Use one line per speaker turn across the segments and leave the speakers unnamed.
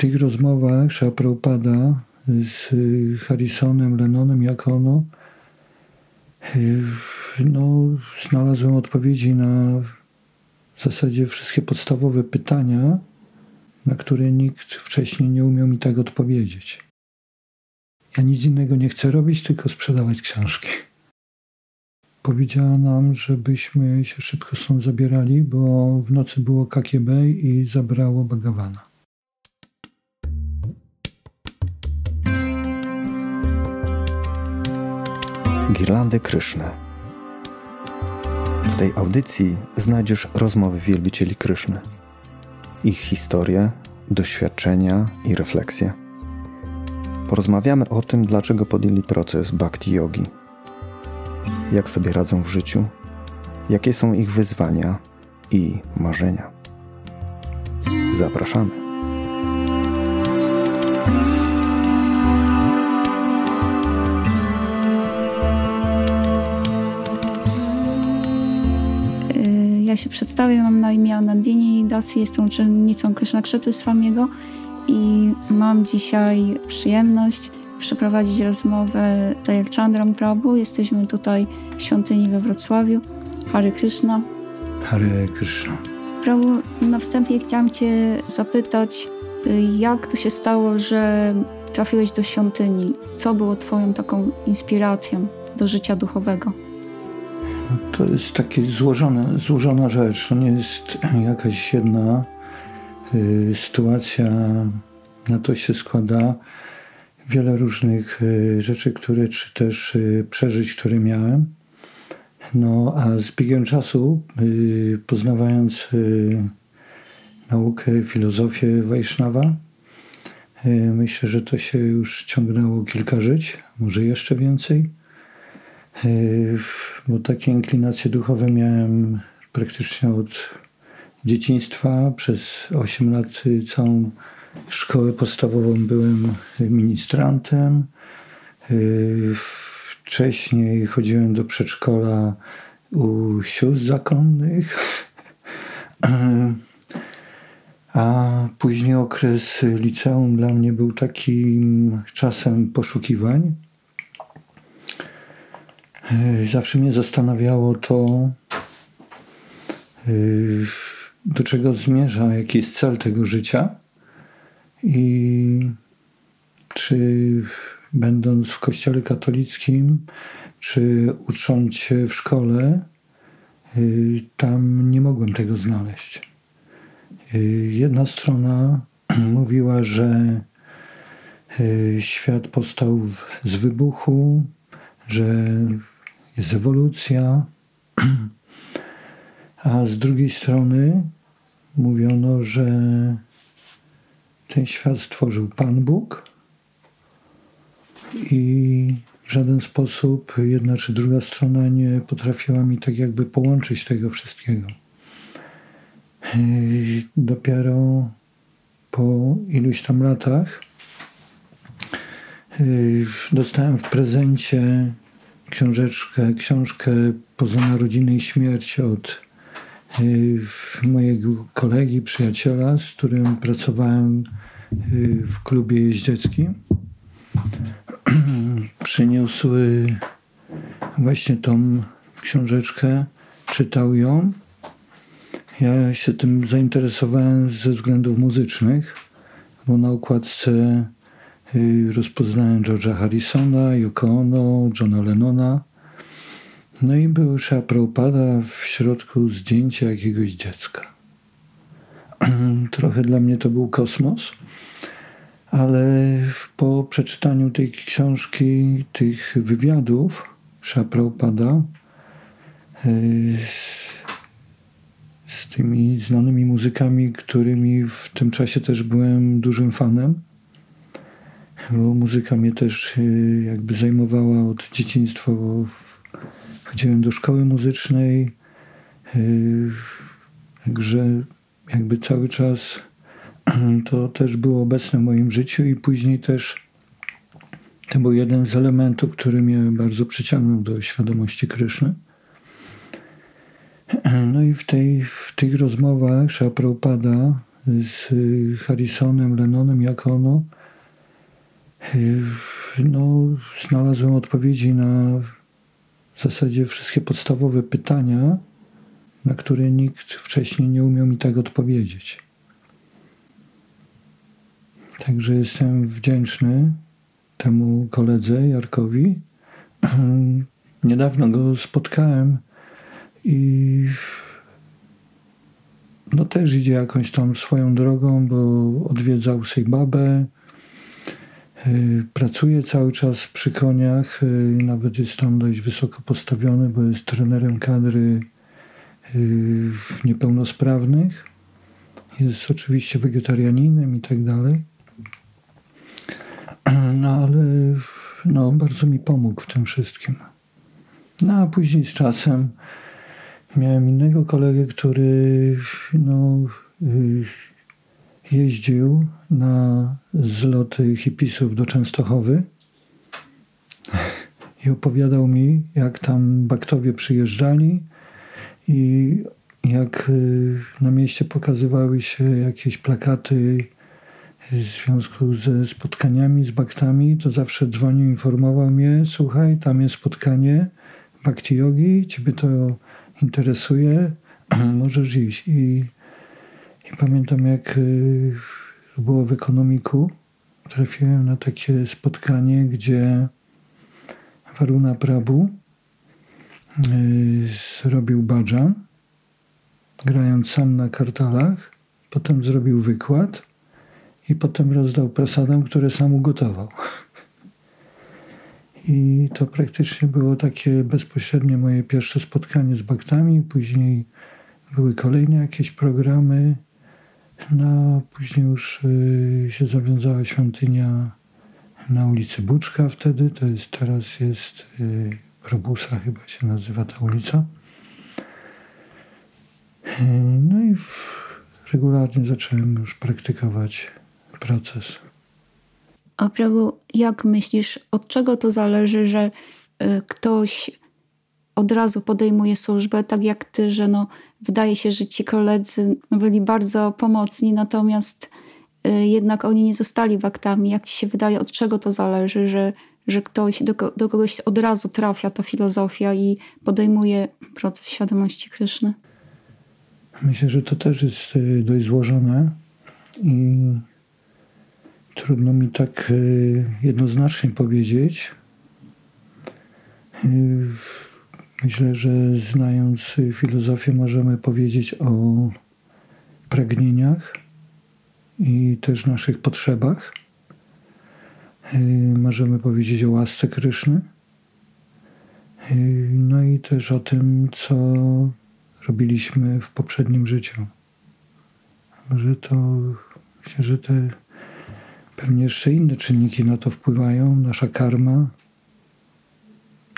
tych rozmowach Prabhupada z Harrisonem, Lennonem, Jakono, no, znalazłem odpowiedzi na w zasadzie wszystkie podstawowe pytania, na które nikt wcześniej nie umiał mi tak odpowiedzieć. Ja nic innego nie chcę robić, tylko sprzedawać książki. Powiedziała nam, żebyśmy się szybko stąd zabierali, bo w nocy było KKB i zabrało Bagawana.
Girlandy Kryszny. W tej audycji znajdziesz rozmowy wielbicieli Kryszny, ich historie, doświadczenia i refleksje. Porozmawiamy o tym, dlaczego podjęli proces bhakti yogi, jak sobie radzą w życiu, jakie są ich wyzwania i marzenia. Zapraszamy.
Ja się przedstawię, mam na imię Anandini Dasi, jestem uczennicą Krishna Krzety Swamiego i mam dzisiaj przyjemność przeprowadzić rozmowę z jak Chandram Prabhu. Jesteśmy tutaj w świątyni we Wrocławiu. Hare Krishna.
Hare Krishna.
Prabhu, na wstępie chciałam Cię zapytać, jak to się stało, że trafiłeś do świątyni? Co było Twoją taką inspiracją do życia duchowego?
To jest taka złożona, złożona rzecz. To nie jest jakaś jedna y, sytuacja. Na to się składa wiele różnych y, rzeczy, które, czy też y, przeżyć, które miałem. No, a z biegiem czasu, y, poznawając y, naukę, filozofię Wajsznawa, y, myślę, że to się już ciągnęło kilka żyć, może jeszcze więcej bo takie inklinacje duchowe miałem praktycznie od dzieciństwa. Przez 8 lat całą szkołę podstawową byłem ministrantem. Wcześniej chodziłem do przedszkola u sióstr zakonnych. A później okres liceum dla mnie był takim czasem poszukiwań Zawsze mnie zastanawiało to, y, do czego zmierza, jaki jest cel tego życia i czy będąc w kościele katolickim, czy ucząc się w szkole, y, tam nie mogłem tego znaleźć. Y, jedna strona mówiła, że świat powstał z wybuchu, że jest ewolucja, a z drugiej strony mówiono, że ten świat stworzył Pan Bóg i w żaden sposób jedna czy druga strona nie potrafiła mi tak jakby połączyć tego wszystkiego. I dopiero po iluś tam latach dostałem w prezencie książeczkę, książkę Poza narodziny i śmierć od y, mojego kolegi, przyjaciela, z którym pracowałem y, w klubie jeździeckim. Przyniósł właśnie tą książeczkę, czytał ją. Ja się tym zainteresowałem ze względów muzycznych, bo na okładce rozpoznałem George'a Harrisona, Yoko Ono, Johna Lennona. No i był Prabhupada w środku zdjęcia jakiegoś dziecka. Trochę dla mnie to był kosmos, ale po przeczytaniu tej książki, tych wywiadów Prabhupada y, z, z tymi znanymi muzykami, którymi w tym czasie też byłem dużym fanem, bo muzyka mnie też y, jakby zajmowała od dzieciństwa. Chodziłem do szkoły muzycznej, y, także jakby cały czas to też było obecne w moim życiu i później też to był jeden z elementów, który mnie bardzo przyciągnął do świadomości Kryszny. No i w, tej, w tych rozmowach Prabhupada z Harrisonem, Lennonem, jak ono, no, znalazłem odpowiedzi na w zasadzie wszystkie podstawowe pytania, na które nikt wcześniej nie umiał mi tak odpowiedzieć. Także jestem wdzięczny temu koledze Jarkowi. Niedawno go spotkałem i no też idzie jakąś tam swoją drogą, bo odwiedzał Sejbabę, y, pracuje cały czas przy koniach, y, nawet jest tam dość wysoko postawiony, bo jest trenerem kadry y, niepełnosprawnych. Jest oczywiście wegetarianinem i tak dalej. No ale no, bardzo mi pomógł w tym wszystkim. No a później z czasem miałem innego kolegę, który no, y, jeździł na zloty hipisów do Częstochowy i opowiadał mi, jak tam baktowie przyjeżdżali i jak y, na mieście pokazywały się jakieś plakaty w związku ze spotkaniami z baktami, to zawsze dzwonił, informował mnie, słuchaj, tam jest spotkanie bakti yogi, ciebie to interesuje, możesz iść. I, i pamiętam, jak y, było w ekonomiku, trafiłem na takie spotkanie, gdzie Waruna Prabhu y, zrobił badżan, grając sam na kartalach, potem zrobił wykład i potem rozdał prasadom, które sam ugotował. I to praktycznie było takie bezpośrednie moje pierwsze spotkanie z baktami. Później były kolejne jakieś programy. No, później już y, się zawiązała świątynia na ulicy Buczka wtedy. To jest teraz jest y, Probusa chyba się nazywa ta ulica. Y, no i regularnie zacząłem już praktykować proces.
A prawo, jak myślisz, od czego to zależy, że y, ktoś od razu podejmuje służbę, tak jak ty, że no, wydaje się, że ci koledzy byli bardzo pomocni, natomiast y, jednak oni nie zostali waktami. Jak ci się wydaje, od czego to zależy, że, że ktoś, do, do kogoś od razu trafia ta filozofia i podejmuje proces świadomości Kryszny?
Myślę, że to też jest y, dość złożone i Trudno mi tak e, jednoznacznie powiedzieć. Myślę, że znając filozofię, możemy powiedzieć o pragnieniach i też naszych potrzebach. E, możemy powiedzieć o łasce Kryszny. No i też o tym, co robiliśmy w poprzednim życiu. Że to myślę, że te Pewnie jeszcze inne czynniki na to wpływają. Nasza karma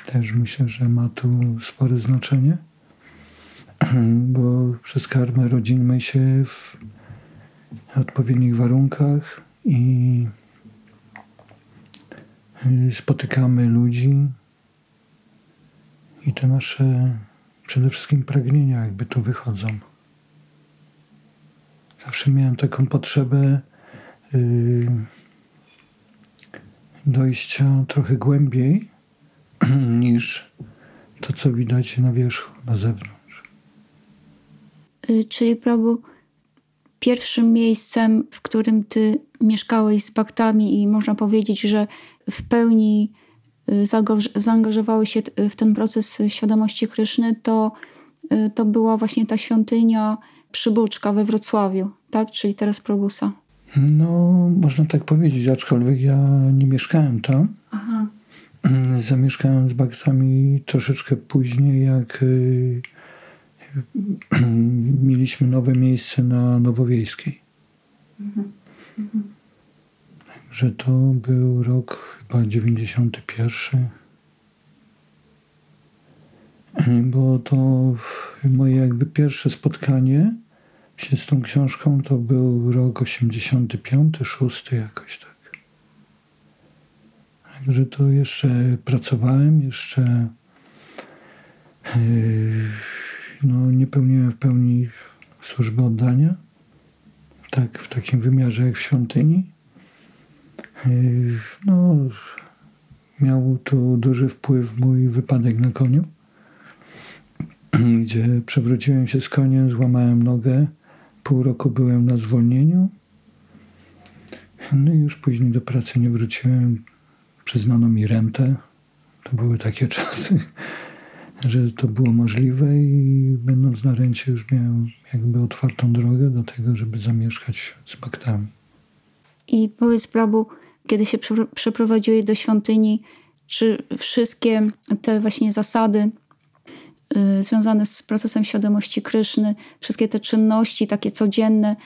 też myślę, że ma tu spore znaczenie, bo przez karmę rodzimy się w odpowiednich warunkach i spotykamy ludzi i te nasze przede wszystkim pragnienia jakby tu wychodzą. Zawsze miałem taką potrzebę Y, dojścia trochę głębiej niż to, co widać na wierzchu, na zewnątrz.
Y, czyli prawo pierwszym miejscem, w którym ty mieszkałeś z baktami i można powiedzieć, że w pełni y, zaangażowałeś się w ten proces świadomości Kryszny, to, to była właśnie ta świątynia Przybuczka we Wrocławiu, tak? Czyli teraz Probusa.
No, można tak powiedzieć, aczkolwiek ja nie mieszkałem tam. Aha. Zamieszkałem z Baktami troszeczkę później, jak y, mieliśmy nowe miejsce na Nowowiejskiej. Mhm. Mhm. Także to był rok chyba 91. Bo to moje jakby pierwsze spotkanie się z tą książką to był rok 85, 6 jakoś tak. Także to jeszcze pracowałem, jeszcze yy, no, nie pełniłem w pełni służby oddania. tak w takim wymiarze jak w świątyni. No, miał tu duży wpływ mój wypadek na koniu, gdzie przewróciłem się z koniem, złamałem nogę, pół roku byłem na zwolnieniu. No i już później do pracy nie wróciłem. Przyznano mi rentę. To były takie czasy, że to było możliwe i będąc na rencie już miałem jakby otwartą drogę do tego, żeby zamieszkać z baktami.
I powiedz Prabu, kiedy się przeprowadziłeś do świątyni, czy wszystkie te właśnie zasady y, związane z procesem świadomości Kryszny, wszystkie te czynności takie codzienne,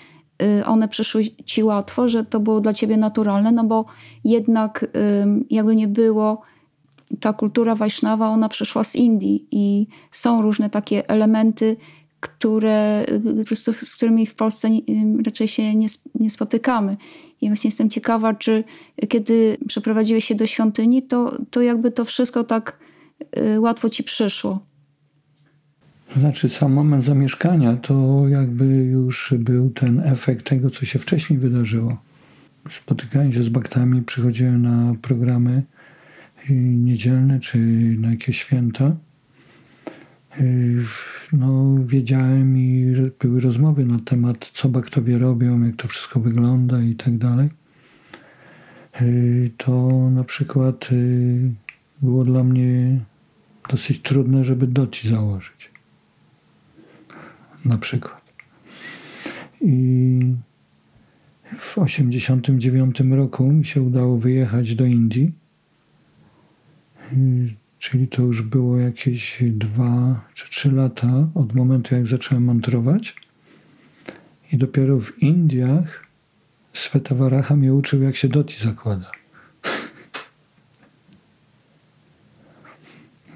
one przyszły ci łatwo, że to było dla ciebie naturalne, no bo jednak y, jakby nie było, ta kultura Wajsznawa, ona przyszła z Indii i są różne takie elementy, które, po prostu, z którymi w Polsce raczej się nie, nie spotykamy. I właśnie jestem ciekawa, czy kiedy przeprowadziłeś się do świątyni, to, to jakby to wszystko tak y, łatwo ci przyszło.
Znaczy, sam moment zamieszkania to jakby już był ten efekt tego, co się wcześniej wydarzyło. Spotykając się z baktami, przychodziłem na programy y, niedzielne czy na jakieś święta. Y, no, wiedziałem i były rozmowy na temat, co baktowie robią, jak to wszystko wygląda i tak dalej. Y, to na przykład było dla mnie dosyć trudne, żeby doci założyć. Na przykład. I w 1989 roku mi się udało wyjechać do Indii Czyli to już było jakieś dwa czy trzy lata od momentu, jak zacząłem mantrować. I dopiero w Indiach Svetavaraha mnie uczył, jak się doti zakłada.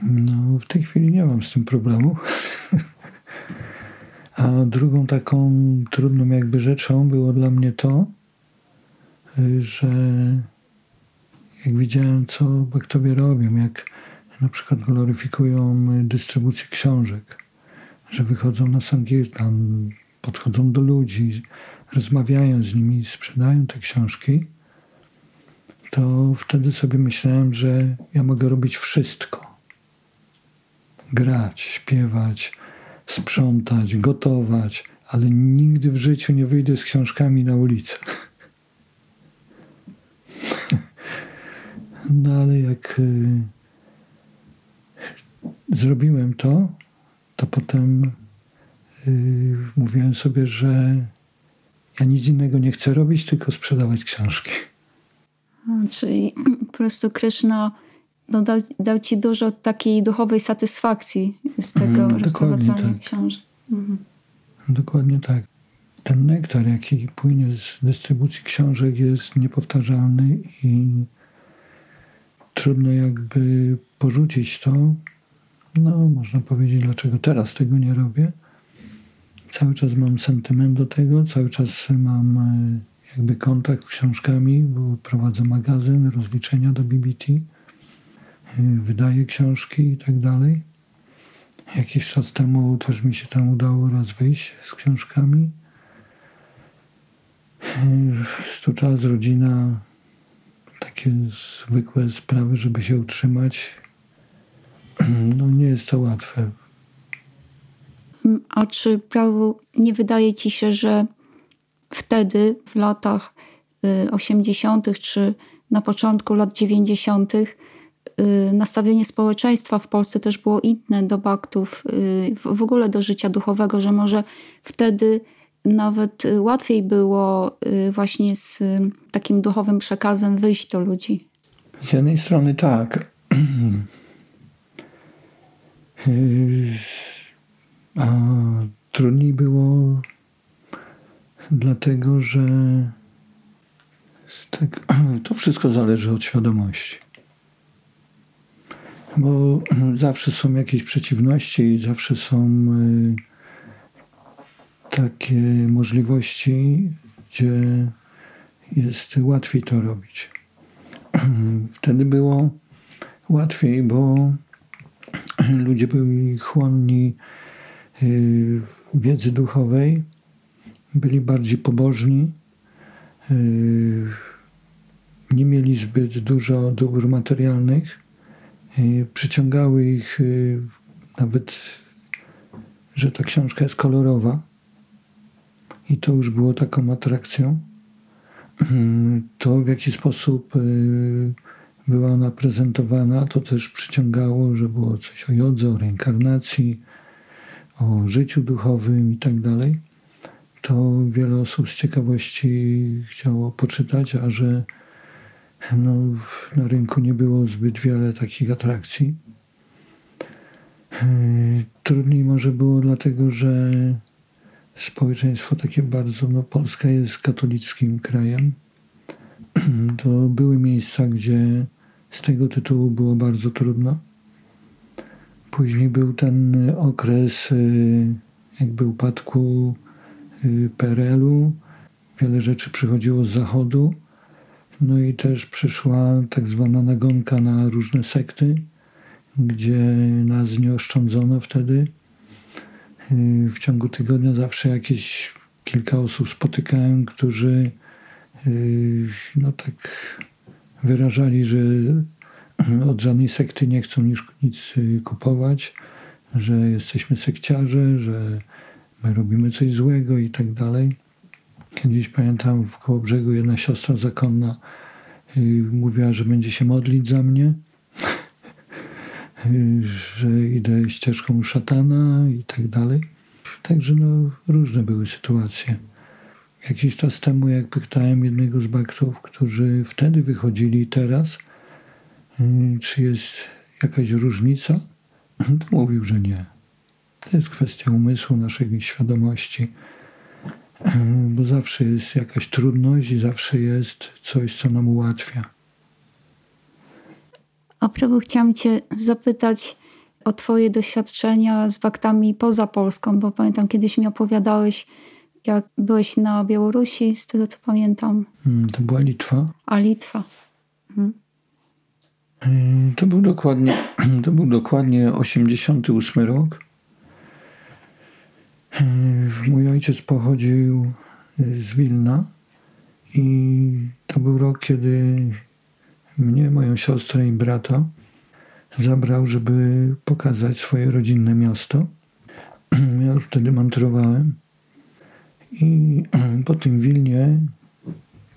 No, w tej chwili nie mam z tym problemu. A drugą taką trudną jakby rzeczą było dla mnie to, że jak widziałem, co baktowie robią, jak na przykład gloryfikują dystrybucję książek, że wychodzą na Sankirtan, podchodzą do ludzi, rozmawiają z nimi, sprzedają te książki, to wtedy sobie myślałem, że ja mogę robić wszystko. Grać, śpiewać, sprzątać, gotować, ale nigdy w życiu nie wyjdę z książkami na ulicę. No ale jak y, zrobiłem to, to potem yy, mówiłem sobie, że ja nic innego nie chcę robić, tylko sprzedawać książki.
czyli po prostu Krishna no, dał, dał, ci dużo takiej duchowej satysfakcji z tego mm, rozprowadzania tak. książek. Mhm.
Dokładnie tak. Ten nektar, jaki płynie z dystrybucji książek, jest niepowtarzalny i trudno jakby porzucić to, no, można powiedzieć, dlaczego teraz tego nie robię. Cały czas mam sentyment do tego, cały czas mam e, jakby kontakt z książkami, bo prowadzę magazyn, rozliczenia do BBT, e, wydaję książki i tak dalej. Jakiś czas temu też mi się tam udało raz wyjść z książkami. Tu czas, rodzina, takie zwykłe sprawy, żeby się utrzymać. No nie jest to łatwe.
A czy prawo nie wydaje ci się, że wtedy, w latach 80., y, czy na początku lat 90., y, nastawienie społeczeństwa w Polsce też było inne do baktów, y, w ogóle do życia duchowego, że może wtedy nawet łatwiej było właśnie z takim duchowym przekazem wyjść do ludzi?
Z jednej strony tak. A trudniej było dlatego, że tak, to wszystko zależy od świadomości. Bo zawsze są jakieś przeciwności, zawsze są y, takie możliwości, gdzie jest łatwiej to robić. Wtedy było łatwiej, bo ludzie byli chłonni y, wiedzy duchowej, byli bardziej pobożni, y, nie mieli zbyt dużo dóbr materialnych, przyciągały ich y, nawet, że ta książka jest kolorowa i to już było taką atrakcją. To w jaki sposób była ona prezentowana, to też przyciągało, że było coś o jodze, o reinkarnacji, o życiu duchowym i tak dalej. To wiele osób z ciekawości chciało poczytać, a że no, na rynku nie było zbyt wiele takich atrakcji. Trudniej może było dlatego, że społeczeństwo takie bardzo, no Polska jest katolickim krajem. To były miejsca, gdzie z tego tytułu było bardzo trudno. Później był ten okres y, jakby upadku y, PRL-u. Wiele rzeczy przychodziło z zachodu. No i też przyszła tak zwana nagonka na różne sekty, gdzie nas nie oszczędzono wtedy. W ciągu tygodnia zawsze jakieś kilka osób spotykałem, którzy no tak wyrażali, że od żadnej sekty nie chcą nic, kupować, że jesteśmy sekciarze, że my robimy coś złego i tak dalej. Kiedyś pamiętam w Kołobrzegu jedna siostra zakonna y, mówiła, że będzie się modlić za mnie, y, że idę ścieżką szatana i tak dalej. Także no, różne były sytuacje. Jakiś czas temu, jak pytałem jednego z baktów, którzy wtedy wychodzili teraz, y, czy jest jakaś różnica, to mówił, że nie. To jest kwestia umysłu, naszej świadomości, bo zawsze jest jakaś trudność i zawsze jest coś, co nam ułatwia.
A propos, chciałam Cię zapytać o Twoje doświadczenia z baktami poza Polską, bo pamiętam, kiedyś mi opowiadałeś, jak byłeś na Białorusi, z tego co pamiętam.
Mm, to była Litwa.
A Litwa. Mhm.
Y, to był dokładnie, to był dokładnie 88 rok. Y, mój ojciec pochodził z Wilna i to był rok, kiedy mnie, moją siostrę i brata zabrał, żeby pokazać swoje rodzinne miasto. Ja już wtedy mantrowałem. I po tym Wilnie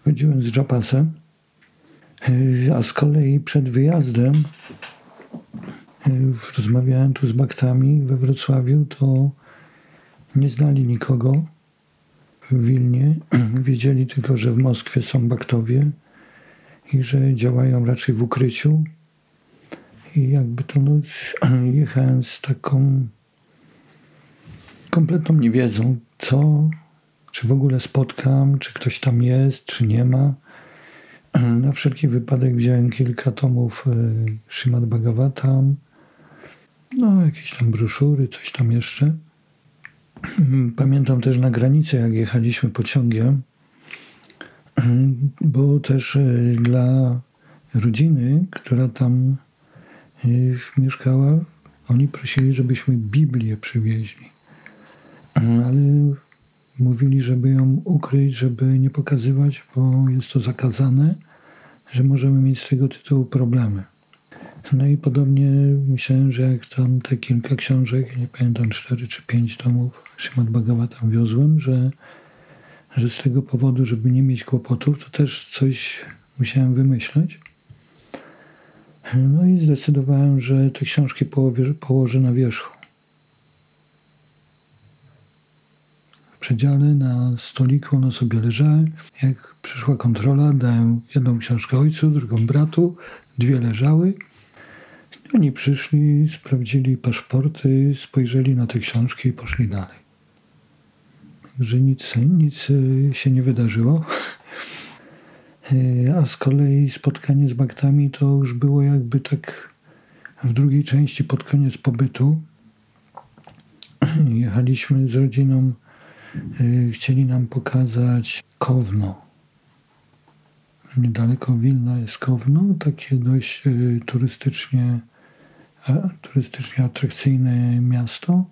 chodziłem z Japasem, a z kolei przed wyjazdem rozmawiałem tu z baktami we Wrocławiu, to nie znali nikogo w Wilnie. Wiedzieli tylko, że w Moskwie są baktowie i że działają raczej w ukryciu. I jakby to no, jechałem z taką kompletną niewiedzą, co czy w ogóle spotkam, czy ktoś tam jest, czy nie ma. Na wszelki wypadek wziąłem kilka tomów e, Srimad Bhagavatam, no jakieś tam broszury, coś tam jeszcze. Pamiętam też na granicy, jak jechaliśmy pociągiem, bo też e, dla rodziny, która tam e, mieszkała, oni prosili, żebyśmy Biblię przywieźli. Ale mówili, żeby ją ukryć, żeby nie pokazywać, bo jest to zakazane, że możemy mieć z tego tytułu problemy. No i podobnie myślałem, że jak tam te kilka książek, nie pamiętam, cztery czy pięć tomów Szymon Bhagavatam wiozłem, że, że z tego powodu, żeby nie mieć kłopotów, to też coś musiałem wymyśleć. No i zdecydowałem, że te książki położę na wierzchu. przedziale na stoliku one sobie leżały. Jak przyszła kontrola, dałem jedną książkę ojcu, drugą bratu, dwie leżały. Oni przyszli, sprawdzili paszporty, spojrzeli na te książki i poszli dalej. Także nic, nic e, się nie wydarzyło. E, a z kolei spotkanie z baktami to już było jakby tak w drugiej części pod koniec pobytu. Jechaliśmy z rodziną Y, chcieli nam pokazać Kowno. Niedaleko Wilna jest Kowno, takie dość y, turystycznie, turystycznie atrakcyjne miasto.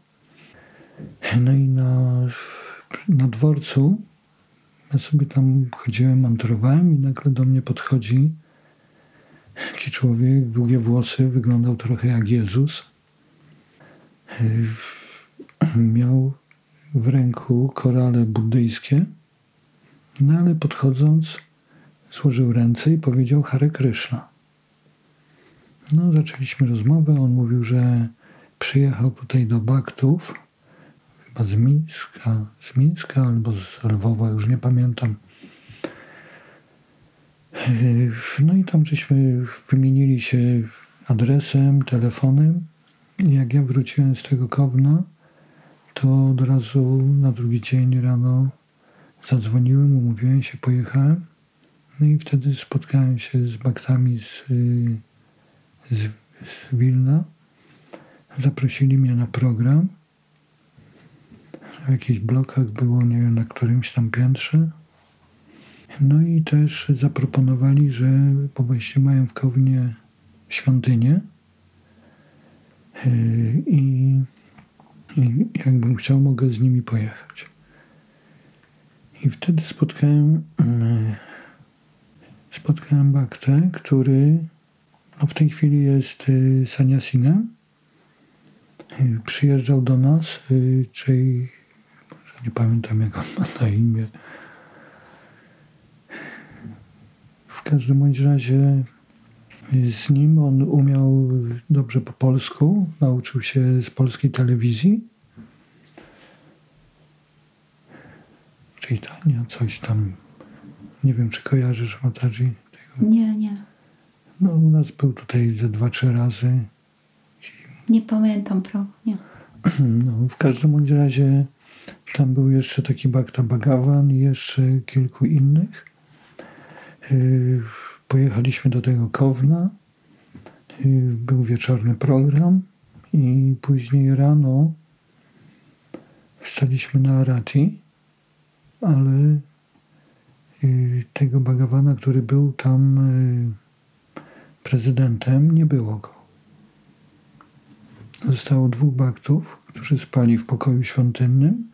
No i na na dworcu ja sobie tam chodziłem, mantrowałem i nagle do mnie podchodzi taki człowiek, długie włosy, wyglądał trochę jak Jezus. Miał w ręku korale buddyjskie, no ale podchodząc złożył ręce i powiedział Hare Krishna. No, zaczęliśmy rozmowę. On mówił, że przyjechał tutaj do Baktów, chyba z Mińska, z Mińska albo z Lwowa, już nie pamiętam. No i tam żeśmy wymienili się adresem, telefonem. Jak ja wróciłem z tego Kowna, to od razu na drugi dzień rano zadzwoniłem, umówiłem się, pojechałem. No i wtedy spotkałem się z baktami z, z, z Wilna. Zaprosili mnie na program. W jakichś blokach było, nie wiem, na którymś tam piętrze. No i też zaproponowali, że bo właśnie mają w Kownie świątynię yy, i, i jakbym chciał, mogę z nimi pojechać. I wtedy spotkałem yy, spotkałem Baktę, który no w tej chwili jest yy, saniasinem. Przyjeżdżał do nas, czyli nie pamiętam jak on ma na imię, W każdym bądź razie z nim on umiał dobrze po polsku, nauczył się z polskiej telewizji. Czyli Tania, coś tam. Nie wiem, czy kojarzysz Mataji
tego? Nie, nie.
No, u nas był tutaj ze dwa, trzy razy.
Nie pamiętam, prawda? Nie.
No, w każdym bądź razie tam był jeszcze taki Bakta Bagawan i jeszcze kilku innych. Y, pojechaliśmy do tego Kowna. Y, był wieczorny program i później rano wstaliśmy na Arati, ale y, tego Bagawana, który był tam prezydentem, nie było go. Zostało dwóch baktów, którzy spali w pokoju świątynnym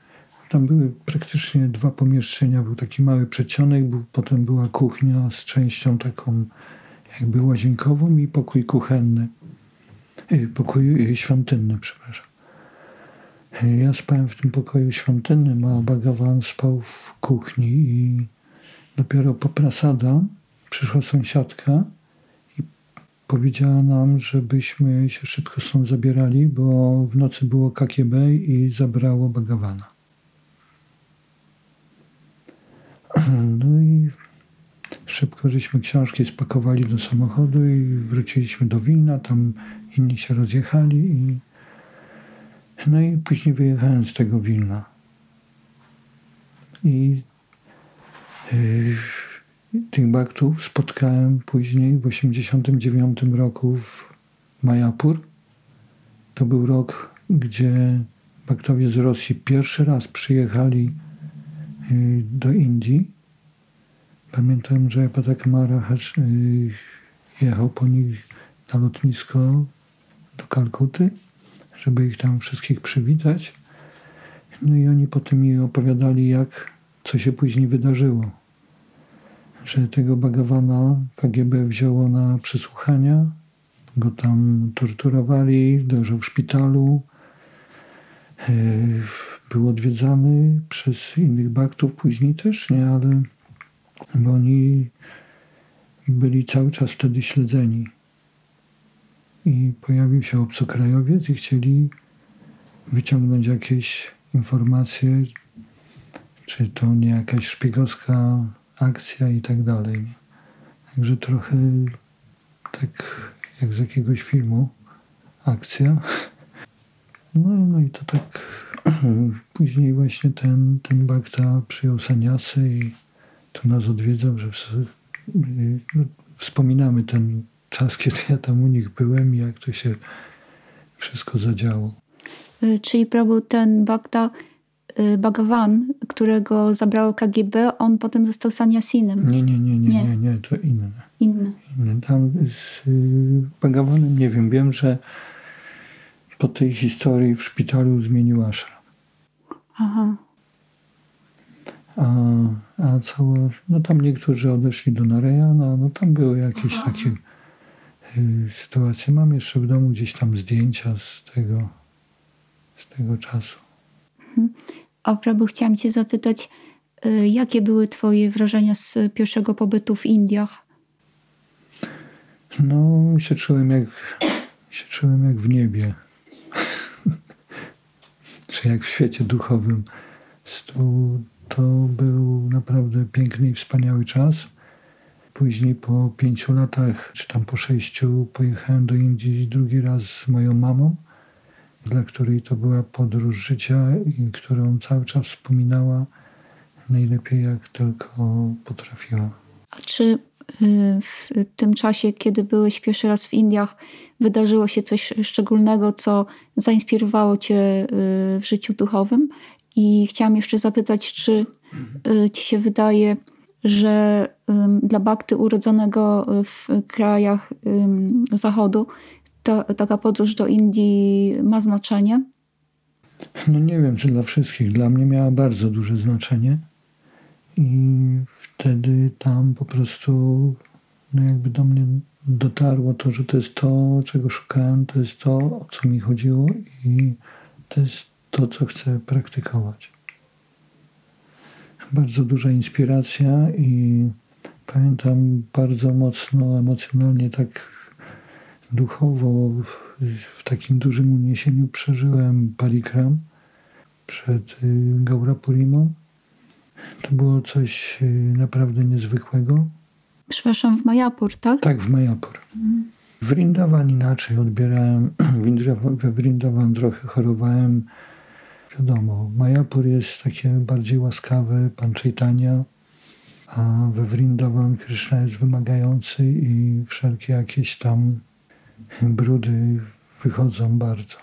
tam były praktycznie dwa pomieszczenia. Był taki mały przedsionek, był, potem była kuchnia z częścią taką jakby łazienkową i pokój kuchenny. Y, pokój y, świątynny, przepraszam. Y, ja spałem w tym pokoju świątynnym, a Bagawan spał w kuchni i dopiero po prasada przyszła sąsiadka powiedziała nam, żebyśmy się szybko stąd zabierali, bo w nocy było KGB i zabrało Bagawana. No i szybko żeśmy książki spakowali do samochodu i wróciliśmy do Wilna. Tam inni się rozjechali i no i później wyjechałem z tego Wilna. I yy, tych baktów spotkałem później w 89 roku w Majapur. To był rok, gdzie baktowie z Rosji pierwszy raz przyjechali Y, do Indii. Pamiętam, że Patak Maharaj y, jechał po nich na lotnisko do Kalkuty, żeby ich tam wszystkich przywitać. No i oni potem mi opowiadali, jak, co się później wydarzyło. Że tego Bagawana KGB wzięło na przesłuchania, go tam torturowali, leżał w szpitalu. Y, był odwiedzany przez innych baktów, później też nie, ale bo oni byli cały czas wtedy śledzeni. I pojawił się obcokrajowiec i chcieli wyciągnąć jakieś informacje, czy to nie jakaś szpiegowska akcja i tak dalej. Także trochę tak jak z jakiegoś filmu akcja. No, no i to tak Później właśnie ten, ten Bakta przyjął saniasy i tu nas odwiedzał, że no, wspominamy ten czas, kiedy ja tam u nich byłem i jak to się wszystko zadziało.
Y, czyli był ten Bakta y, Bhagavan, którego zabrało KGB, on potem został saniasinem.
Nie, nie, nie, nie, nie, nie, nie to inne.
Inne.
inne. Tam z y, Bhagavanem nie wiem, wiem, że po tej historii w szpitalu zmienił ashram.
Aha.
A, a całe, no tam niektórzy odeszli do Narejana, no tam były jakieś Aha. takie y, sytuacje. Mam jeszcze w domu gdzieś tam zdjęcia z tego, z tego czasu.
Mhm. A propos chciałam cię zapytać, y, jakie były twoje wrażenia z pierwszego pobytu w Indiach?
No, się czułem jak, się czułem jak w niebie. Czy jak w świecie duchowym. To był naprawdę piękny i wspaniały czas. Później po pięciu latach, czy tam po sześciu, pojechałem do Indii drugi raz z moją mamą, dla której to była podróż życia i którą cały czas wspominała najlepiej jak tylko potrafiła.
A czy Y, w tym czasie, kiedy byłeś pierwszy raz w Indiach, wydarzyło się coś szczególnego, co zainspirowało cię y, w życiu duchowym. I chciałam jeszcze zapytać, czy y, ci się wydaje, że dla bakty urodzonego w krajach zachodu ta, taka podróż do Indii ma znaczenie?
No nie wiem, czy dla wszystkich. Dla mnie miała bardzo duże znaczenie. I wtedy tam po prostu no jakby do mnie dotarło to, że to jest to, czego szukałem, to jest to, o co mi chodziło i to jest to, co chcę praktykować. Bardzo duża inspiracja i pamiętam bardzo mocno emocjonalnie, tak duchowo, w takim dużym uniesieniu przeżyłem parikram przed y, Gaurapurimą to było coś y, naprawdę niezwykłego.
Przepraszam, w Majapur, tak?
Tak, w Majapur. Mhm. W Vrindavan inaczej odbierałem. We Vrindavan trochę chorowałem. Wiadomo, Majapur jest takie bardziej łaskawe, pan Chaitanya, a we Vrindavan Krishna jest wymagający i wszelkie jakieś tam brudy wychodzą bardzo.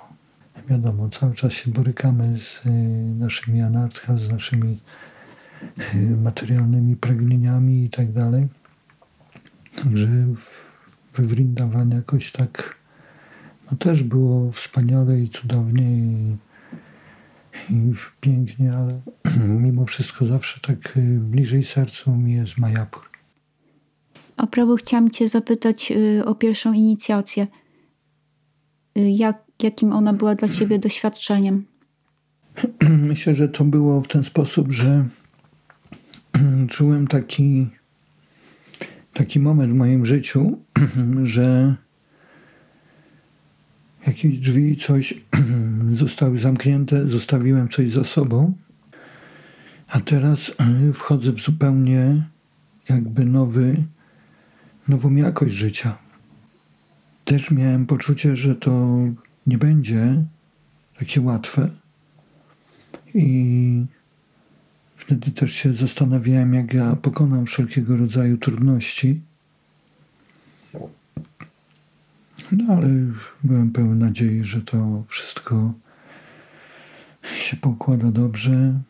Wiadomo, cały czas się borykamy z y, naszymi anarcha, z naszymi Y, materialnymi pragnieniami i tak dalej. Także we Vrindavan jakoś tak no też było wspaniale i cudownie i, i pięknie, ale mimo wszystko zawsze tak y, bliżej sercu mi jest Majapur.
A prawo chciałam Cię zapytać y, o pierwszą inicjację. Jak, jakim ona była dla Ciebie doświadczeniem?
Myślę, że to było w ten sposób, że czułem taki, taki moment w moim życiu, że jakieś drzwi, coś zostały zamknięte, zostawiłem coś za sobą, a teraz wchodzę w zupełnie jakby nowy, nową jakość życia. Też miałem poczucie, że to nie będzie takie łatwe i Wtedy też się zastanawiałem, jak ja pokonam wszelkiego rodzaju trudności. No ale byłem pełen nadziei, że to wszystko się pokłada dobrze.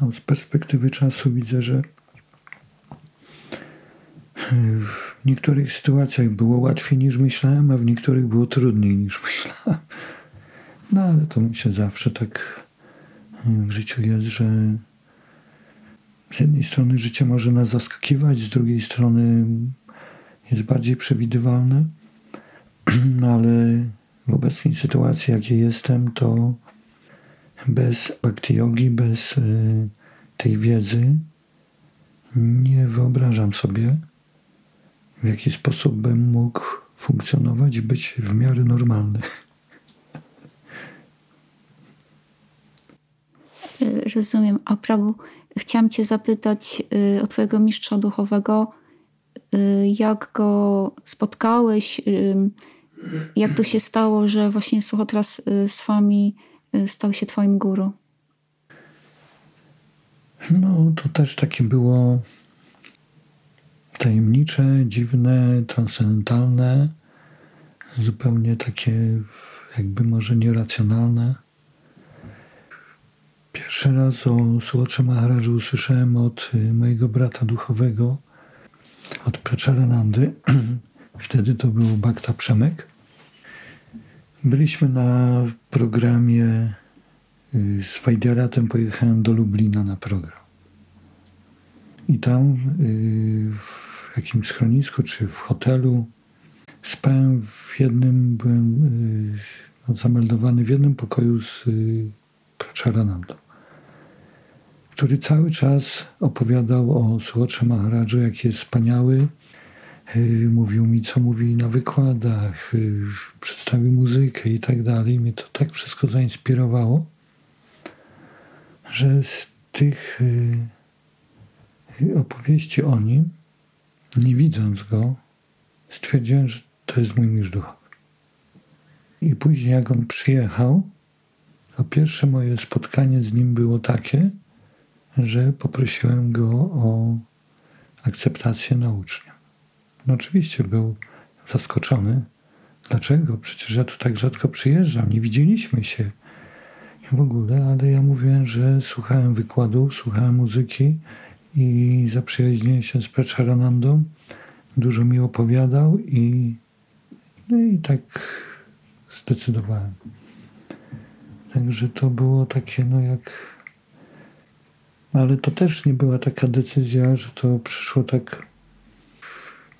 No, z perspektywy czasu widzę, że w niektórych sytuacjach było łatwiej niż myślałem, a w niektórych było trudniej niż myślałem. No ale to się zawsze tak w życiu jest, że z jednej strony życie może nas zaskakiwać, z drugiej strony jest bardziej przewidywalne, no ale w obecnej sytuacji, jakiej jestem, to bez bhakti yogi, bez y, tej wiedzy nie wyobrażam sobie, w jaki sposób bym mógł funkcjonować i być w miarę normalny.
Rozumiem. A prawo Chciałam Cię zapytać y, o Twojego mistrza duchowego, y, jak go spotkałeś, y, jak to się stało, że właśnie Suchotras z Wami stał się Twoim guru?
No, to też takie było tajemnicze, dziwne, transcendentalne, zupełnie takie jakby może nieracjonalne. Pierwszy raz o Suotrze Maharaju usłyszałem od y, mojego brata duchowego, od Praczaranandy. Wtedy to był Bakta Przemek. Byliśmy na programie y, z Wajdiaratem, pojechałem do Lublina na program. I tam y, w jakimś schronisku czy w hotelu spałem w jednym, byłem y, zameldowany w jednym pokoju z y, Charanandą, który cały czas opowiadał o Suotrze Maharadżu, jaki jest wspaniały. Mówił mi, co mówi na wykładach, przedstawił muzykę i tak dalej. Mnie to tak wszystko zainspirowało, że z tych opowieści o nim, nie widząc go, stwierdziłem, że to jest mój mistrz duchowy. I później, jak on przyjechał, to pierwsze moje spotkanie z nim było takie, że poprosiłem go o akceptację na ucznia. No oczywiście był zaskoczony. Dlaczego? Przecież ja tu tak rzadko przyjeżdżam, nie widzieliśmy się. W ogóle, ale ja mówiłem, że słuchałem wykładów, słuchałem muzyki i zaprzyjaźniłem się z Peczaranandą. Dużo mi opowiadał i, no i tak zdecydowałem. Także to było takie, no jak. Ale to też nie była taka decyzja, że to przyszło tak,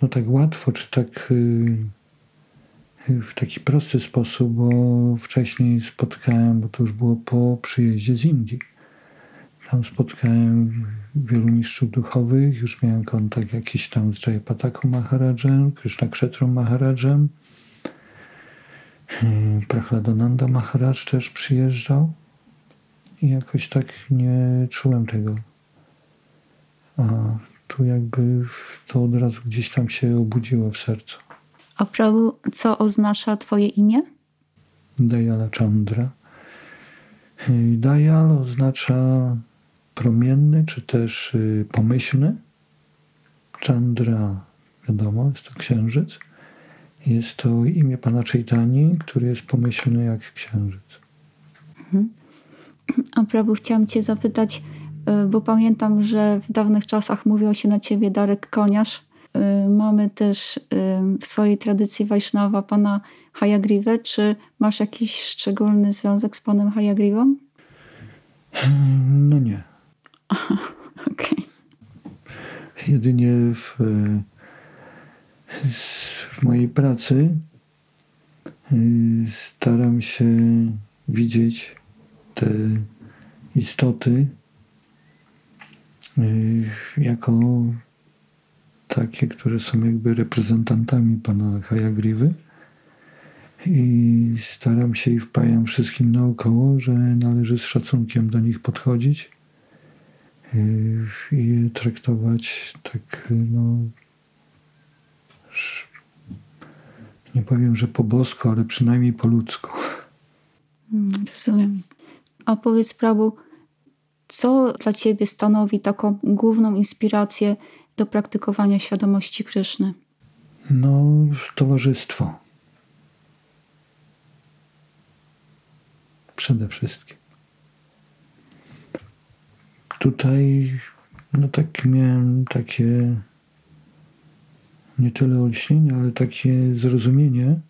no tak łatwo, czy tak y, w taki prosty sposób, bo wcześniej spotkałem, bo to już było po przyjeździe z Indii tam spotkałem wielu mistrzów duchowych, już miałem kontakt jakiś tam z Jayapataką Maharadżem, Krishna Kshetrą Maharadżem. Hmm, Prahladananda Maharaj też przyjeżdżał i jakoś tak nie czułem tego. A tu jakby to od razu gdzieś tam się obudziło w sercu.
A Prabhu, co oznacza twoje imię?
Dayala Chandra. Dayal oznacza promienny, czy też y, pomyślny. Chandra, wiadomo, jest to księżyc. Jest to imię pana Chaitani, który jest pomyślny jak księżyc.
Mhm. A Prabhu, chciałam cię zapytać, y, bo pamiętam, że w dawnych czasach mówiło się na ciebie Darek Koniarz. Y, mamy też w swojej tradycji Wajsznawa pana Hayagriwę. Czy masz jakiś szczególny związek z panem Hayagriwą?
No nie.
Okay.
Jedynie w, w mojej pracy y, staram się widzieć te istoty y, jako takie, które są jakby reprezentantami pana Hayagriwy i staram się i wpajam wszystkim naokoło, że należy z szacunkiem do nich podchodzić i traktować tak, no, nie powiem, że po bosku, ale przynajmniej po ludzku.
Mm, rozumiem. A powiedz Prabu, co dla Ciebie stanowi taką główną inspirację do praktykowania świadomości Kryszny?
No, towarzystwo. Przede wszystkim tutaj no tak miałem takie nie tyle olśnienie, ale takie zrozumienie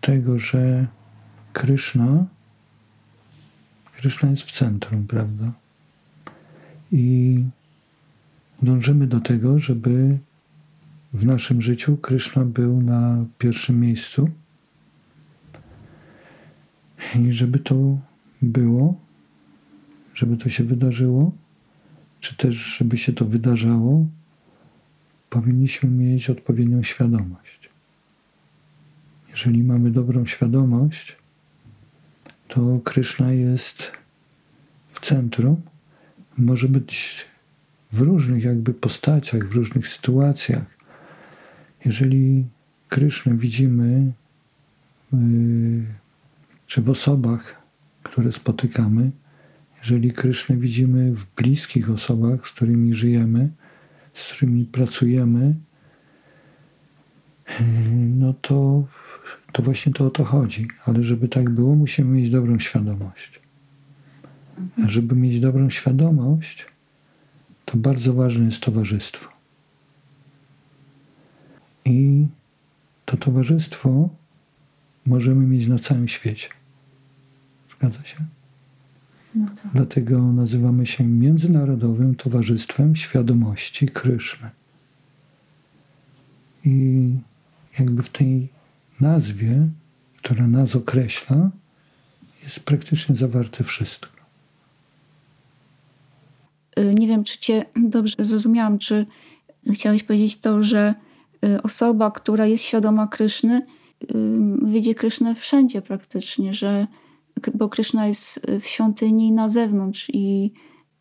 tego, że Kryszna Kryszna jest w centrum, prawda? I dążymy do tego, żeby w naszym życiu Kryszna był na pierwszym miejscu i żeby to było żeby to się wydarzyło, czy też żeby się to wydarzało, powinniśmy mieć odpowiednią świadomość. Jeżeli mamy dobrą świadomość, to Kryszna jest w centrum, może być w różnych jakby postaciach, w różnych sytuacjach. Jeżeli Krysznę widzimy, yy, czy w osobach, które spotykamy, jeżeli Krysznę widzimy w bliskich osobach, z którymi żyjemy, z którymi pracujemy, no to, to właśnie to o to chodzi. Ale żeby tak było, musimy mieć dobrą świadomość. A żeby mieć dobrą świadomość, to bardzo ważne jest towarzystwo. I to towarzystwo możemy mieć na całym świecie. Zgadza się?
No tak.
Dlatego nazywamy się Międzynarodowym Towarzystwem Świadomości Kryszny. I jakby w tej nazwie, która nas określa, jest praktycznie zawarte wszystko.
Y, nie wiem, czy cię dobrze zrozumiałam, czy chciałeś powiedzieć to, że y, osoba, która jest świadoma Kryszny, y, widzi Krysznę wszędzie praktycznie, że, bo Kryszna jest w świątyni na zewnątrz i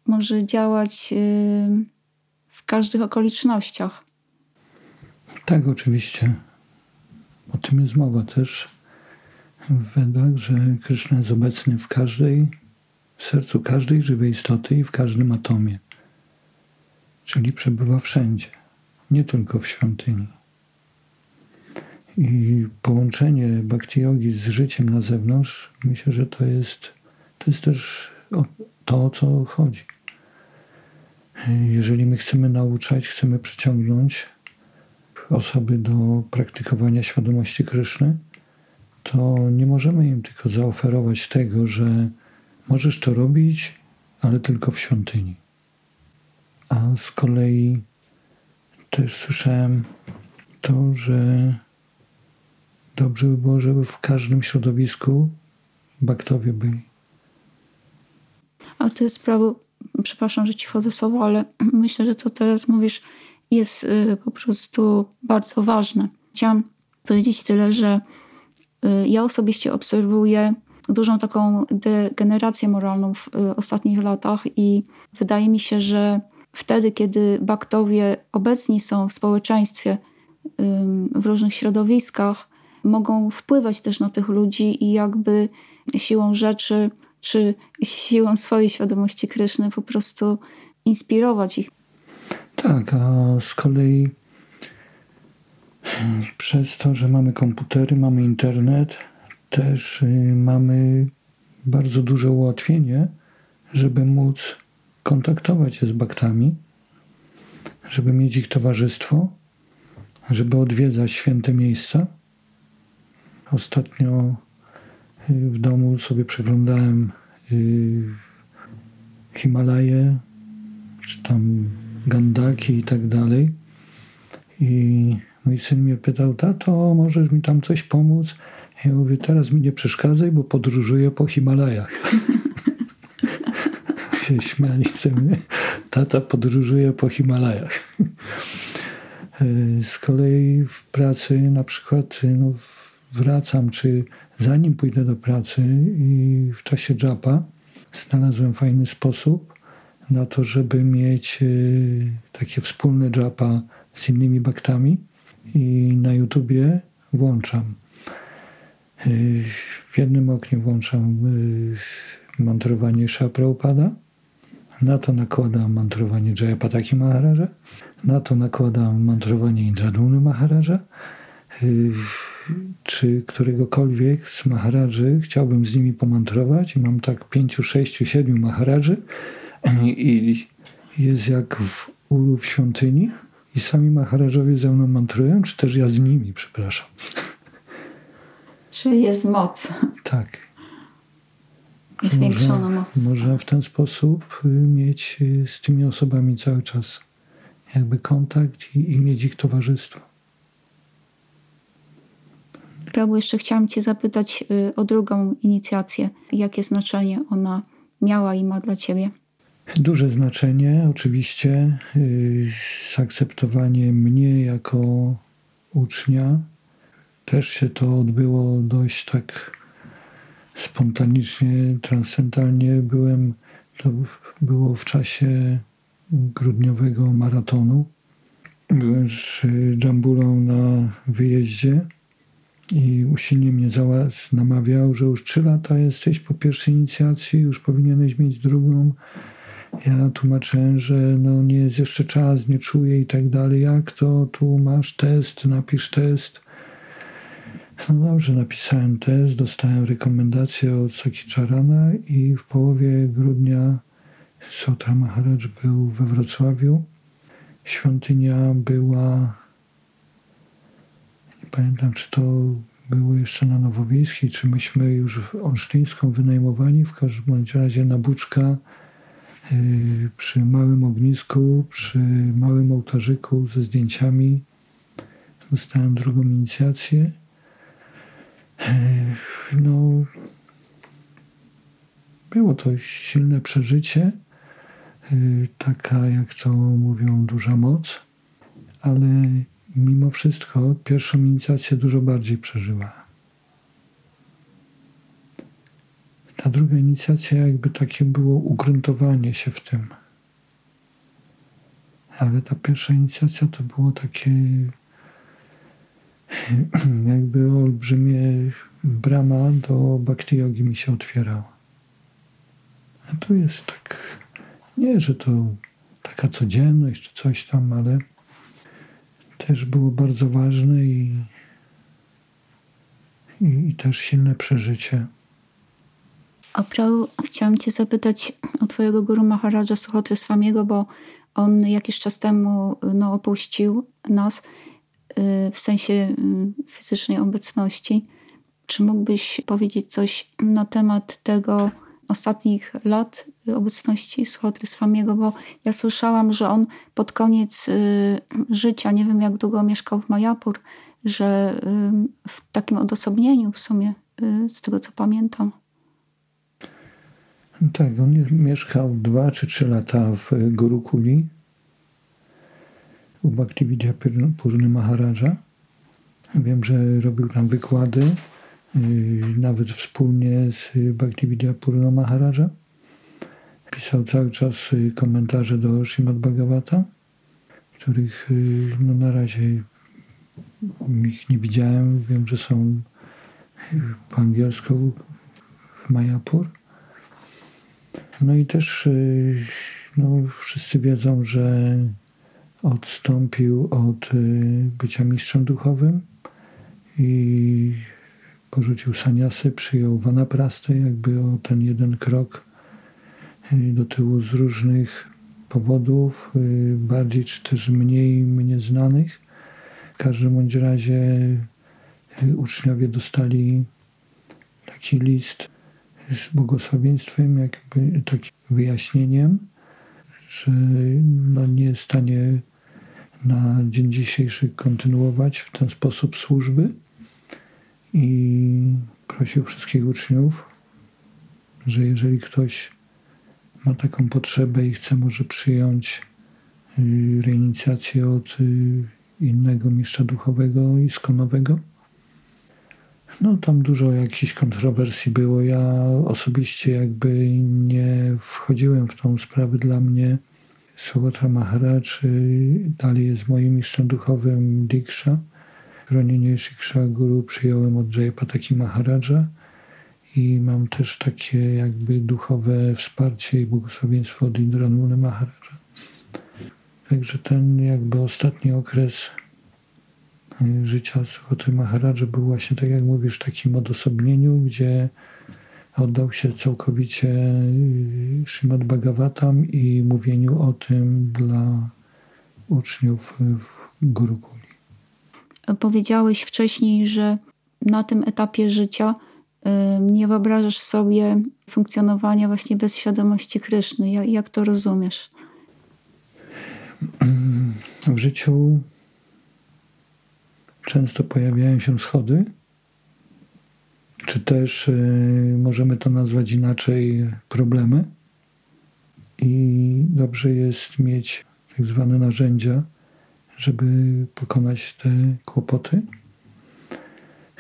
może działać w każdych okolicznościach.
Tak, oczywiście. O tym jest mowa też w Wedach, że Kryszna jest obecny w każdej w sercu każdej żywej istoty i w każdym atomie. Czyli przebywa wszędzie, nie tylko w świątyni. I połączenie bhakti yogi z życiem na zewnątrz, myślę, że to jest, to jest też to, o co chodzi. Jeżeli my chcemy nauczać, chcemy przyciągnąć osoby do praktykowania świadomości Kryszny, to nie możemy im tylko zaoferować tego, że możesz to robić, ale tylko w świątyni. A z kolei też słyszałem to, że dobrze by było, żeby w każdym środowisku baktowie byli.
A to jest prawo, przepraszam, że ci wchodzę słowo, ale myślę, że to teraz mówisz jest y, po prostu bardzo ważne. Chciałam powiedzieć tyle, że y, ja osobiście obserwuję dużą taką degenerację moralną w y, ostatnich latach i wydaje mi się, że wtedy, kiedy baktowie obecni są w społeczeństwie, w różnych środowiskach, mogą wpływać też na tych ludzi i jakby siłą rzeczy czy siłą swojej świadomości Kryszny po prostu inspirować ich.
Tak, a z kolei hmm, przez to, że mamy komputery, mamy internet, też y, mamy bardzo duże ułatwienie, żeby móc kontaktować się z baktami, żeby mieć ich towarzystwo, żeby odwiedzać święte miejsca. Ostatnio y, w domu sobie przeglądałem y, Himalaje, czy tam Gandaki i tak dalej. I mój syn mnie pytał, tato, możesz mi tam coś pomóc? Ja mówię, teraz mi nie przeszkadzaj, bo podróżuję po Himalajach. się śmiali ze mnie. Tata podróżuje po Himalajach. Z kolei w pracy na przykład no, wracam, czy zanim pójdę do pracy i w czasie japa znalazłem fajny sposób na to, żeby mieć y, takie wspólne japa z innymi baktami i na YouTubie włączam. W jednym oknie włączam y, mantrowanie Prabhupada, na to nakładam mantrowanie Jayapataki Maharaja, na to nakładam mantrowanie Indraduny Maharaja, y, czy któregokolwiek z Maharaży chciałbym z nimi pomantrować i mam tak pięciu, sześciu, siedmiu Maharaży i jest jak w ulu w świątyni i sami Maharażowie ze mną mantrują, czy też ja z nimi, przepraszam.
Czy jest moc?
Tak.
Zwiększona moc.
Można w ten sposób y, mieć y, z tymi osobami cały czas jakby kontakt i, i mieć ich towarzystwo.
Prawo, jeszcze chciałam Cię zapytać y, o drugą inicjację. Jakie znaczenie ona miała i ma dla Ciebie?
Duże znaczenie, oczywiście. Zaakceptowanie mnie jako ucznia, też się to odbyło dość tak spontanicznie, transcendentalnie. Byłem, to było w czasie grudniowego maratonu. Byłem z Dżambulą na wyjeździe i usilnie mnie namawiał, że już trzy lata jesteś po pierwszej inicjacji, już powinieneś mieć drugą. Ja tłumaczyłem, że no nie jest jeszcze czas, nie czuję i tak dalej. Jak to? Tu masz test, napisz test. No dobrze, napisałem test, dostałem rekomendację od Sakiczarana i w połowie grudnia Sotra Maharaj był we Wrocławiu. Świątynia była, pamiętam czy to było jeszcze na Nowowiejskiej, czy myśmy już w Olsztyńską wynajmowali, w każdym razie na Buczka y, przy małym ognisku, przy małym ołtarzyku ze zdjęciami. Dostałem drugą inicjację. Y, no, było to silne przeżycie, y, taka jak to mówią duża moc, ale mimo wszystko pierwszą inicjację dużo bardziej przeżywa. Ta druga inicjacja jakby takie było ugruntowanie się w tym. Ale ta pierwsza inicjacja to było takie jakby olbrzymie brama do bhakti jogi mi się otwierała. A tu jest tak, nie, że to taka codzienność czy coś tam, ale też było bardzo ważne i, i, i też silne przeżycie.
A prawo chciałam Cię zapytać o Twojego guru Maharaja Suchotry Swamiego, bo on jakiś czas temu no, opuścił nas y, w sensie y, fizycznej obecności. Czy mógłbyś powiedzieć coś na temat tego ostatnich lat obecności Suchotry Swamiego? Bo ja słyszałam, że on pod koniec y, życia, nie wiem jak długo mieszkał w Majapur, że w takim odosobnieniu w sumie, z tego co pamiętam.
Tak, on mieszkał dwa czy trzy lata w Gurukuli u Bhaktividya Purny Maharaja. Wiem, że robił tam wykłady, y, nawet wspólnie z Bhaktividya Purna Maharaja. Pisał cały czas y, komentarze do Srimad Bhagavata, których y, no, na razie ich nie widziałem. Wiem, że są po angielsku w Mayapur. No i też y, no, wszyscy wiedzą, że odstąpił od y, bycia mistrzem duchowym i porzucił saniasy, przyjął wanaprastę, jakby o ten jeden krok y, do tyłu z różnych powodów, bardziej czy też mniej mnie znanych. W każdym bądź razie uczniowie dostali taki list z błogosławieństwem, jakby takim wyjaśnieniem, że no nie jest w stanie na dzień dzisiejszy kontynuować w ten sposób służby i prosił wszystkich uczniów, że jeżeli ktoś ma taką potrzebę i chce może przyjąć y, reinicjację od y, innego mistrza duchowego i skonowego, no tam dużo jakichś kontrowersji było. Ja osobiście jakby nie wchodziłem w tą sprawę. Dla mnie Sogotra Maharaj dalej jest moim mistrzem duchowym Diksha. Chronienie Shiksha Guru przyjąłem od Jayapataki Maharaja i mam też takie jakby duchowe wsparcie i błogosławieństwo od Indranuny Maharaja. Także ten jakby ostatni okres życia Suchotry Maharadży był właśnie, tak jak mówisz, w takim odosobnieniu, gdzie oddał się całkowicie y, Srimad Bhagavatam i mówieniu o tym dla uczniów w Gurukuli.
Powiedziałeś wcześniej, że na tym etapie życia nie wyobrażasz sobie funkcjonowania właśnie bez świadomości Kryszny. Jak to rozumiesz?
W życiu często pojawiają się schody, czy też y, możemy to nazwać inaczej problemy. I dobrze jest mieć tak zwane narzędzia, żeby pokonać te kłopoty,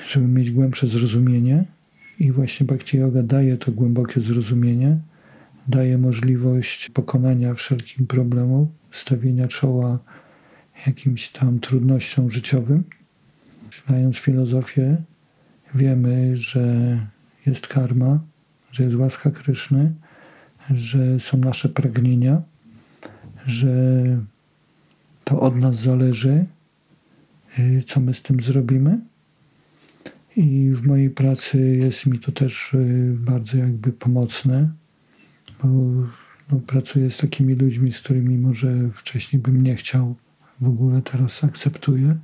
żeby mieć głębsze zrozumienie. I właśnie Bhakti Yoga daje to głębokie zrozumienie, daje możliwość pokonania wszelkich problemów, stawienia czoła jakimś tam trudnościom życiowym. Znając filozofię, wiemy, że jest karma, że jest łaska Kryszny, że są nasze pragnienia, że to od nas zależy, y, co my z tym zrobimy. I w mojej pracy jest mi to też y, bardzo jakby pomocne, bo no, pracuję z takimi ludźmi, z którymi może wcześniej bym nie chciał, w ogóle teraz akceptuję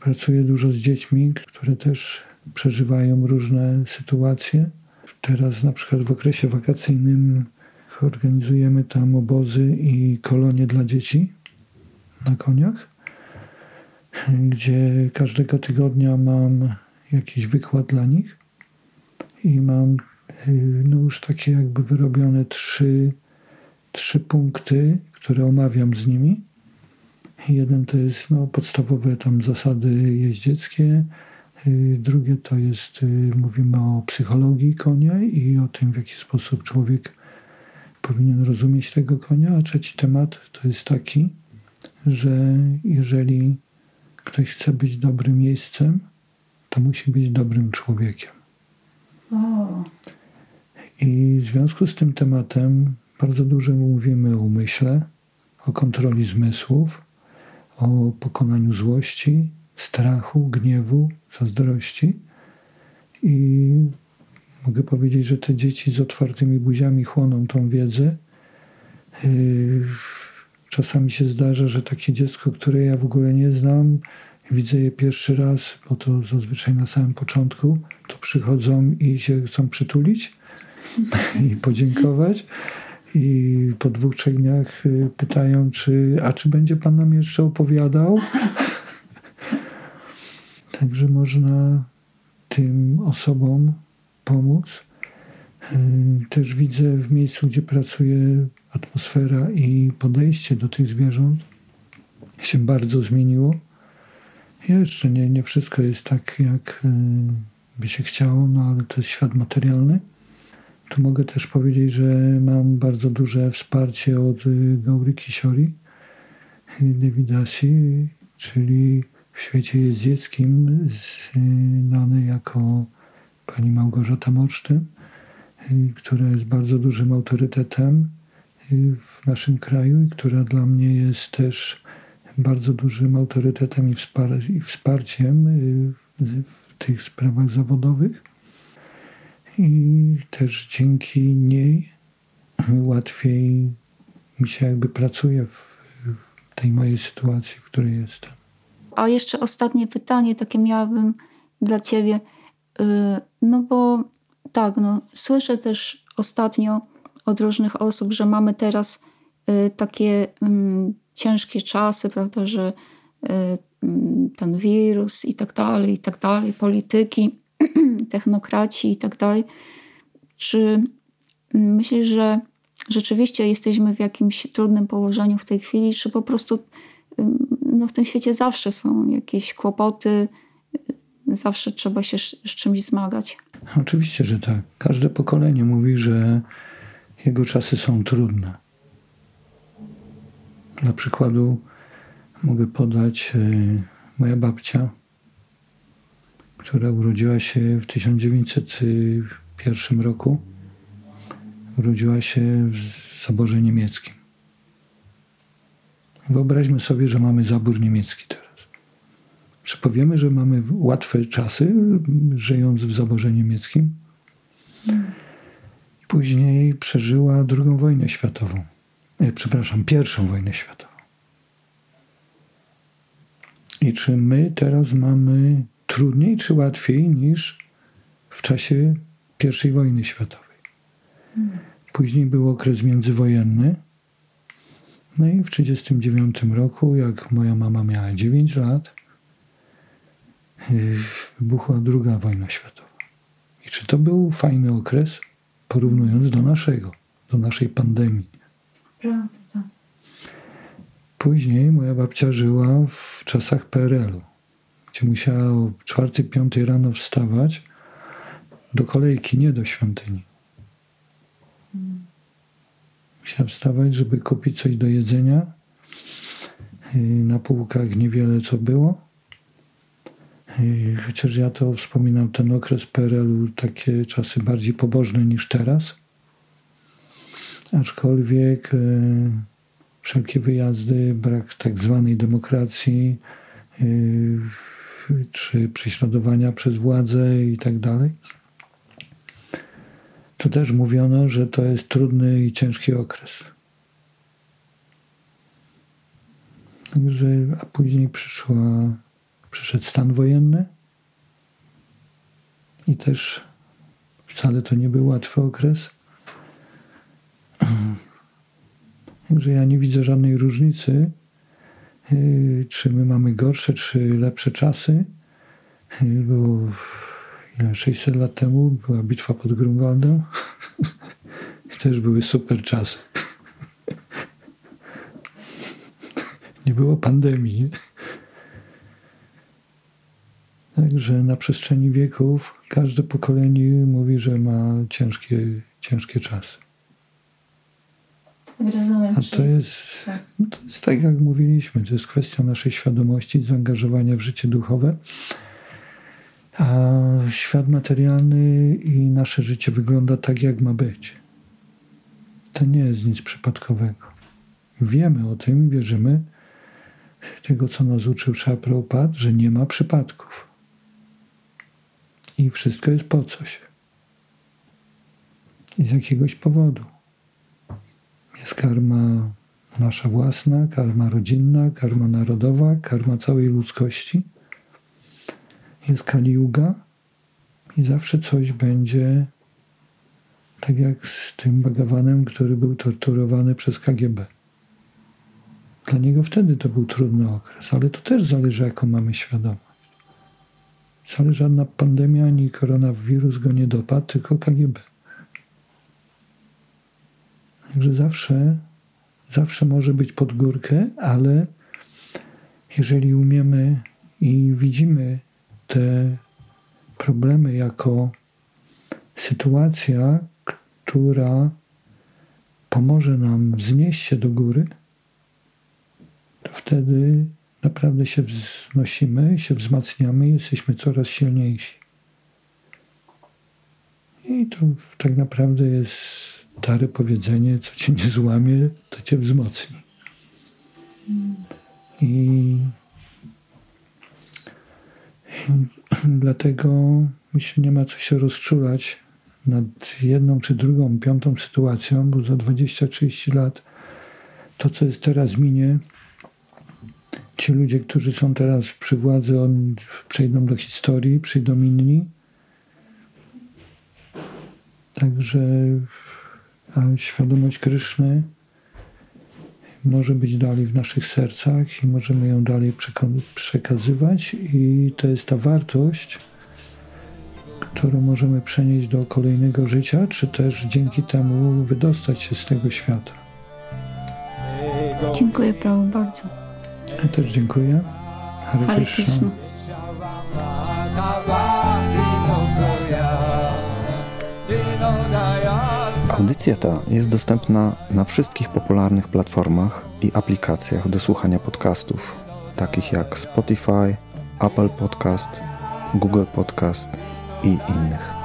pracuję dużo z dziećmi, które też przeżywają różne sytuacje. Teraz na przykład w okresie wakacyjnym organizujemy tam obozy i kolonie dla dzieci na koniach, gdzie każdego tygodnia mam jakiś wykład dla nich i mam y, no już takie jakby wyrobione trzy, trzy punkty, które omawiam z nimi. Jeden to jest no, podstawowe tam zasady jeździeckie, y, drugie to jest, y, mówimy o psychologii konia i o tym, w jaki sposób człowiek powinien rozumieć tego konia, a trzeci temat to jest taki, że jeżeli ktoś chce być dobrym miejscem, to musi być dobrym człowiekiem. O. I w związku z tym tematem bardzo dużo mówimy o umyśle, o kontroli zmysłów, o pokonaniu złości, strachu, gniewu, zazdrości. I mogę powiedzieć, że te dzieci z otwartymi buziami chłoną tą wiedzę. Yy, czasami się zdarza, że takie dziecko, które ja w ogóle nie znam, widzę je pierwszy raz, bo to zazwyczaj na samym początku, to przychodzą i się chcą przytulić i podziękować. I po dwóch, trzech dniach y, pytają, czy, a czy będzie Pan nam jeszcze opowiadał? Także można tym osobom pomóc. Y, też widzę w miejscu, gdzie pracuję, atmosfera i podejście do tych zwierząt się bardzo zmieniło. Jeszcze nie, nie wszystko jest tak, jak y, by się chciało, no ale to jest świat materialny. Tu mogę też powiedzieć, że mam bardzo duże wsparcie od y, Gaury Kisiori, Devidasi, czyli w świecie jeździeckim znany jako pani Małgorzata Moczty, która jest bardzo dużym autorytetem w naszym kraju i która dla mnie jest też bardzo dużym autorytetem i, wspar- i wsparciem y, w tych sprawach zawodowych. I też dzięki niej łatwiej mi się jakby pracuje w, w tej mojej sytuacji, w której jestem.
A jeszcze ostatnie pytanie, takie miałabym dla ciebie. Y, no bo tak, no, słyszę też ostatnio od różnych osób, że mamy teraz y, takie mm, ciężkie czasy, prawda, że y, mm, ten wirus i tak dalej, i tak dalej, polityki, technokraci i tak dalej. Czy myślisz, że rzeczywiście jesteśmy w jakimś trudnym położeniu w tej chwili, czy po prostu no, w tym świecie zawsze są jakieś kłopoty, zawsze trzeba się z czymś zmagać?
Oczywiście, że tak. Każde pokolenie mówi, że jego czasy są trudne. Dla przykładu mogę podać e, moja babcia, która urodziła się w 1901 roku. Urodziła się w zaborze niemieckim. Wyobraźmy sobie, że mamy zabór niemiecki teraz. Czy powiemy, że mamy łatwe czasy, żyjąc w zaborze niemieckim? Później przeżyła II wojnę światową e, przepraszam, pierwszą wojnę światową. I czy my teraz mamy trudniej czy łatwiej niż w czasie I wojny światowej? Później był okres międzywojenny. No i w 1939 roku, jak moja mama miała 9 lat, wybuchła druga wojna światowa. I czy to był fajny okres, porównując do naszego, do naszej pandemii? Prawda. Później moja babcia żyła w czasach PRL-u, gdzie musiała o 4-5 rano wstawać do kolejki, nie do świątyni. Musiała wstawać, żeby kupić coś do jedzenia. Na półkach niewiele co było. Chociaż ja to wspominam, ten okres PRL-u, takie czasy bardziej pobożne niż teraz. Aczkolwiek e, wszelkie wyjazdy, brak tak zwanej demokracji, e, czy prześladowania przez władzę i tak dalej. To też mówiono, że to jest trudny i ciężki okres. Także, a później przyszła, przyszedł stan wojenny i też wcale to nie był łatwy okres. Także ja nie widzę żadnej różnicy, y, czy my mamy gorsze, czy lepsze czasy. Y, bo ile 600 lat temu była bitwa pod Grunwaldem. Też były super czasy. Nie było pandemii. Także na przestrzeni wieków każde pokolenie mówi, że ma ciężkie, ciężkie czasy.
Rozumiem.
A to jest, no to jest tak, jak mówiliśmy, to jest kwestia naszej świadomości, zaangażowania w życie duchowe. A świat materialny i nasze życie wygląda tak, jak ma być. To nie jest nic przypadkowego. Wiemy o tym, wierzymy tego, co nas uczył Prabhupada, że nie ma przypadków. I wszystko jest po coś. I z jakiegoś powodu. Jest karma nasza własna, karma rodzinna, karma narodowa, karma całej ludzkości. Jest Kali Yuga i zawsze coś będzie tak jak z tym Bhagawanem, który był torturowany przez KGB. Dla niego wtedy to był trudny okres, ale to też zależy, jaką mamy świadomość. Wcale żadna pandemia ani koronawirus go nie dopadł, tylko KGB. Także zawsze, zawsze może być pod górkę, ale jeżeli umiemy i widzimy te problemy jako sytuacja, która pomoże nam wznieść się do góry, to wtedy naprawdę się wznosimy, się wzmacniamy jesteśmy coraz silniejsi. I to tak naprawdę jest stare powiedzenie, co cię nie złamie, to cię wzmocni. I, i dlatego myślę, nie ma co się rozczulać nad jedną czy drugą, piątą sytuacją, bo za 20-30 lat to, co jest teraz, minie. Ci ludzie, którzy są teraz przy władzy, on, przejdą do historii, przyjdą inni. Także a świadomość Kryszny może być dalej w naszych sercach i możemy ją dalej przekazywać i to jest ta wartość, którą możemy przenieść do kolejnego życia, czy też dzięki temu wydostać się z tego świata.
Dziękuję Prawu bardzo.
Ja też dziękuję. Hare,
Hare
Krishna.
Krishna.
Audycja ta jest dostępna na wszystkich popularnych platformach i aplikacjach do słuchania podcastów, takich jak Spotify, Apple Podcast, Google Podcast i innych.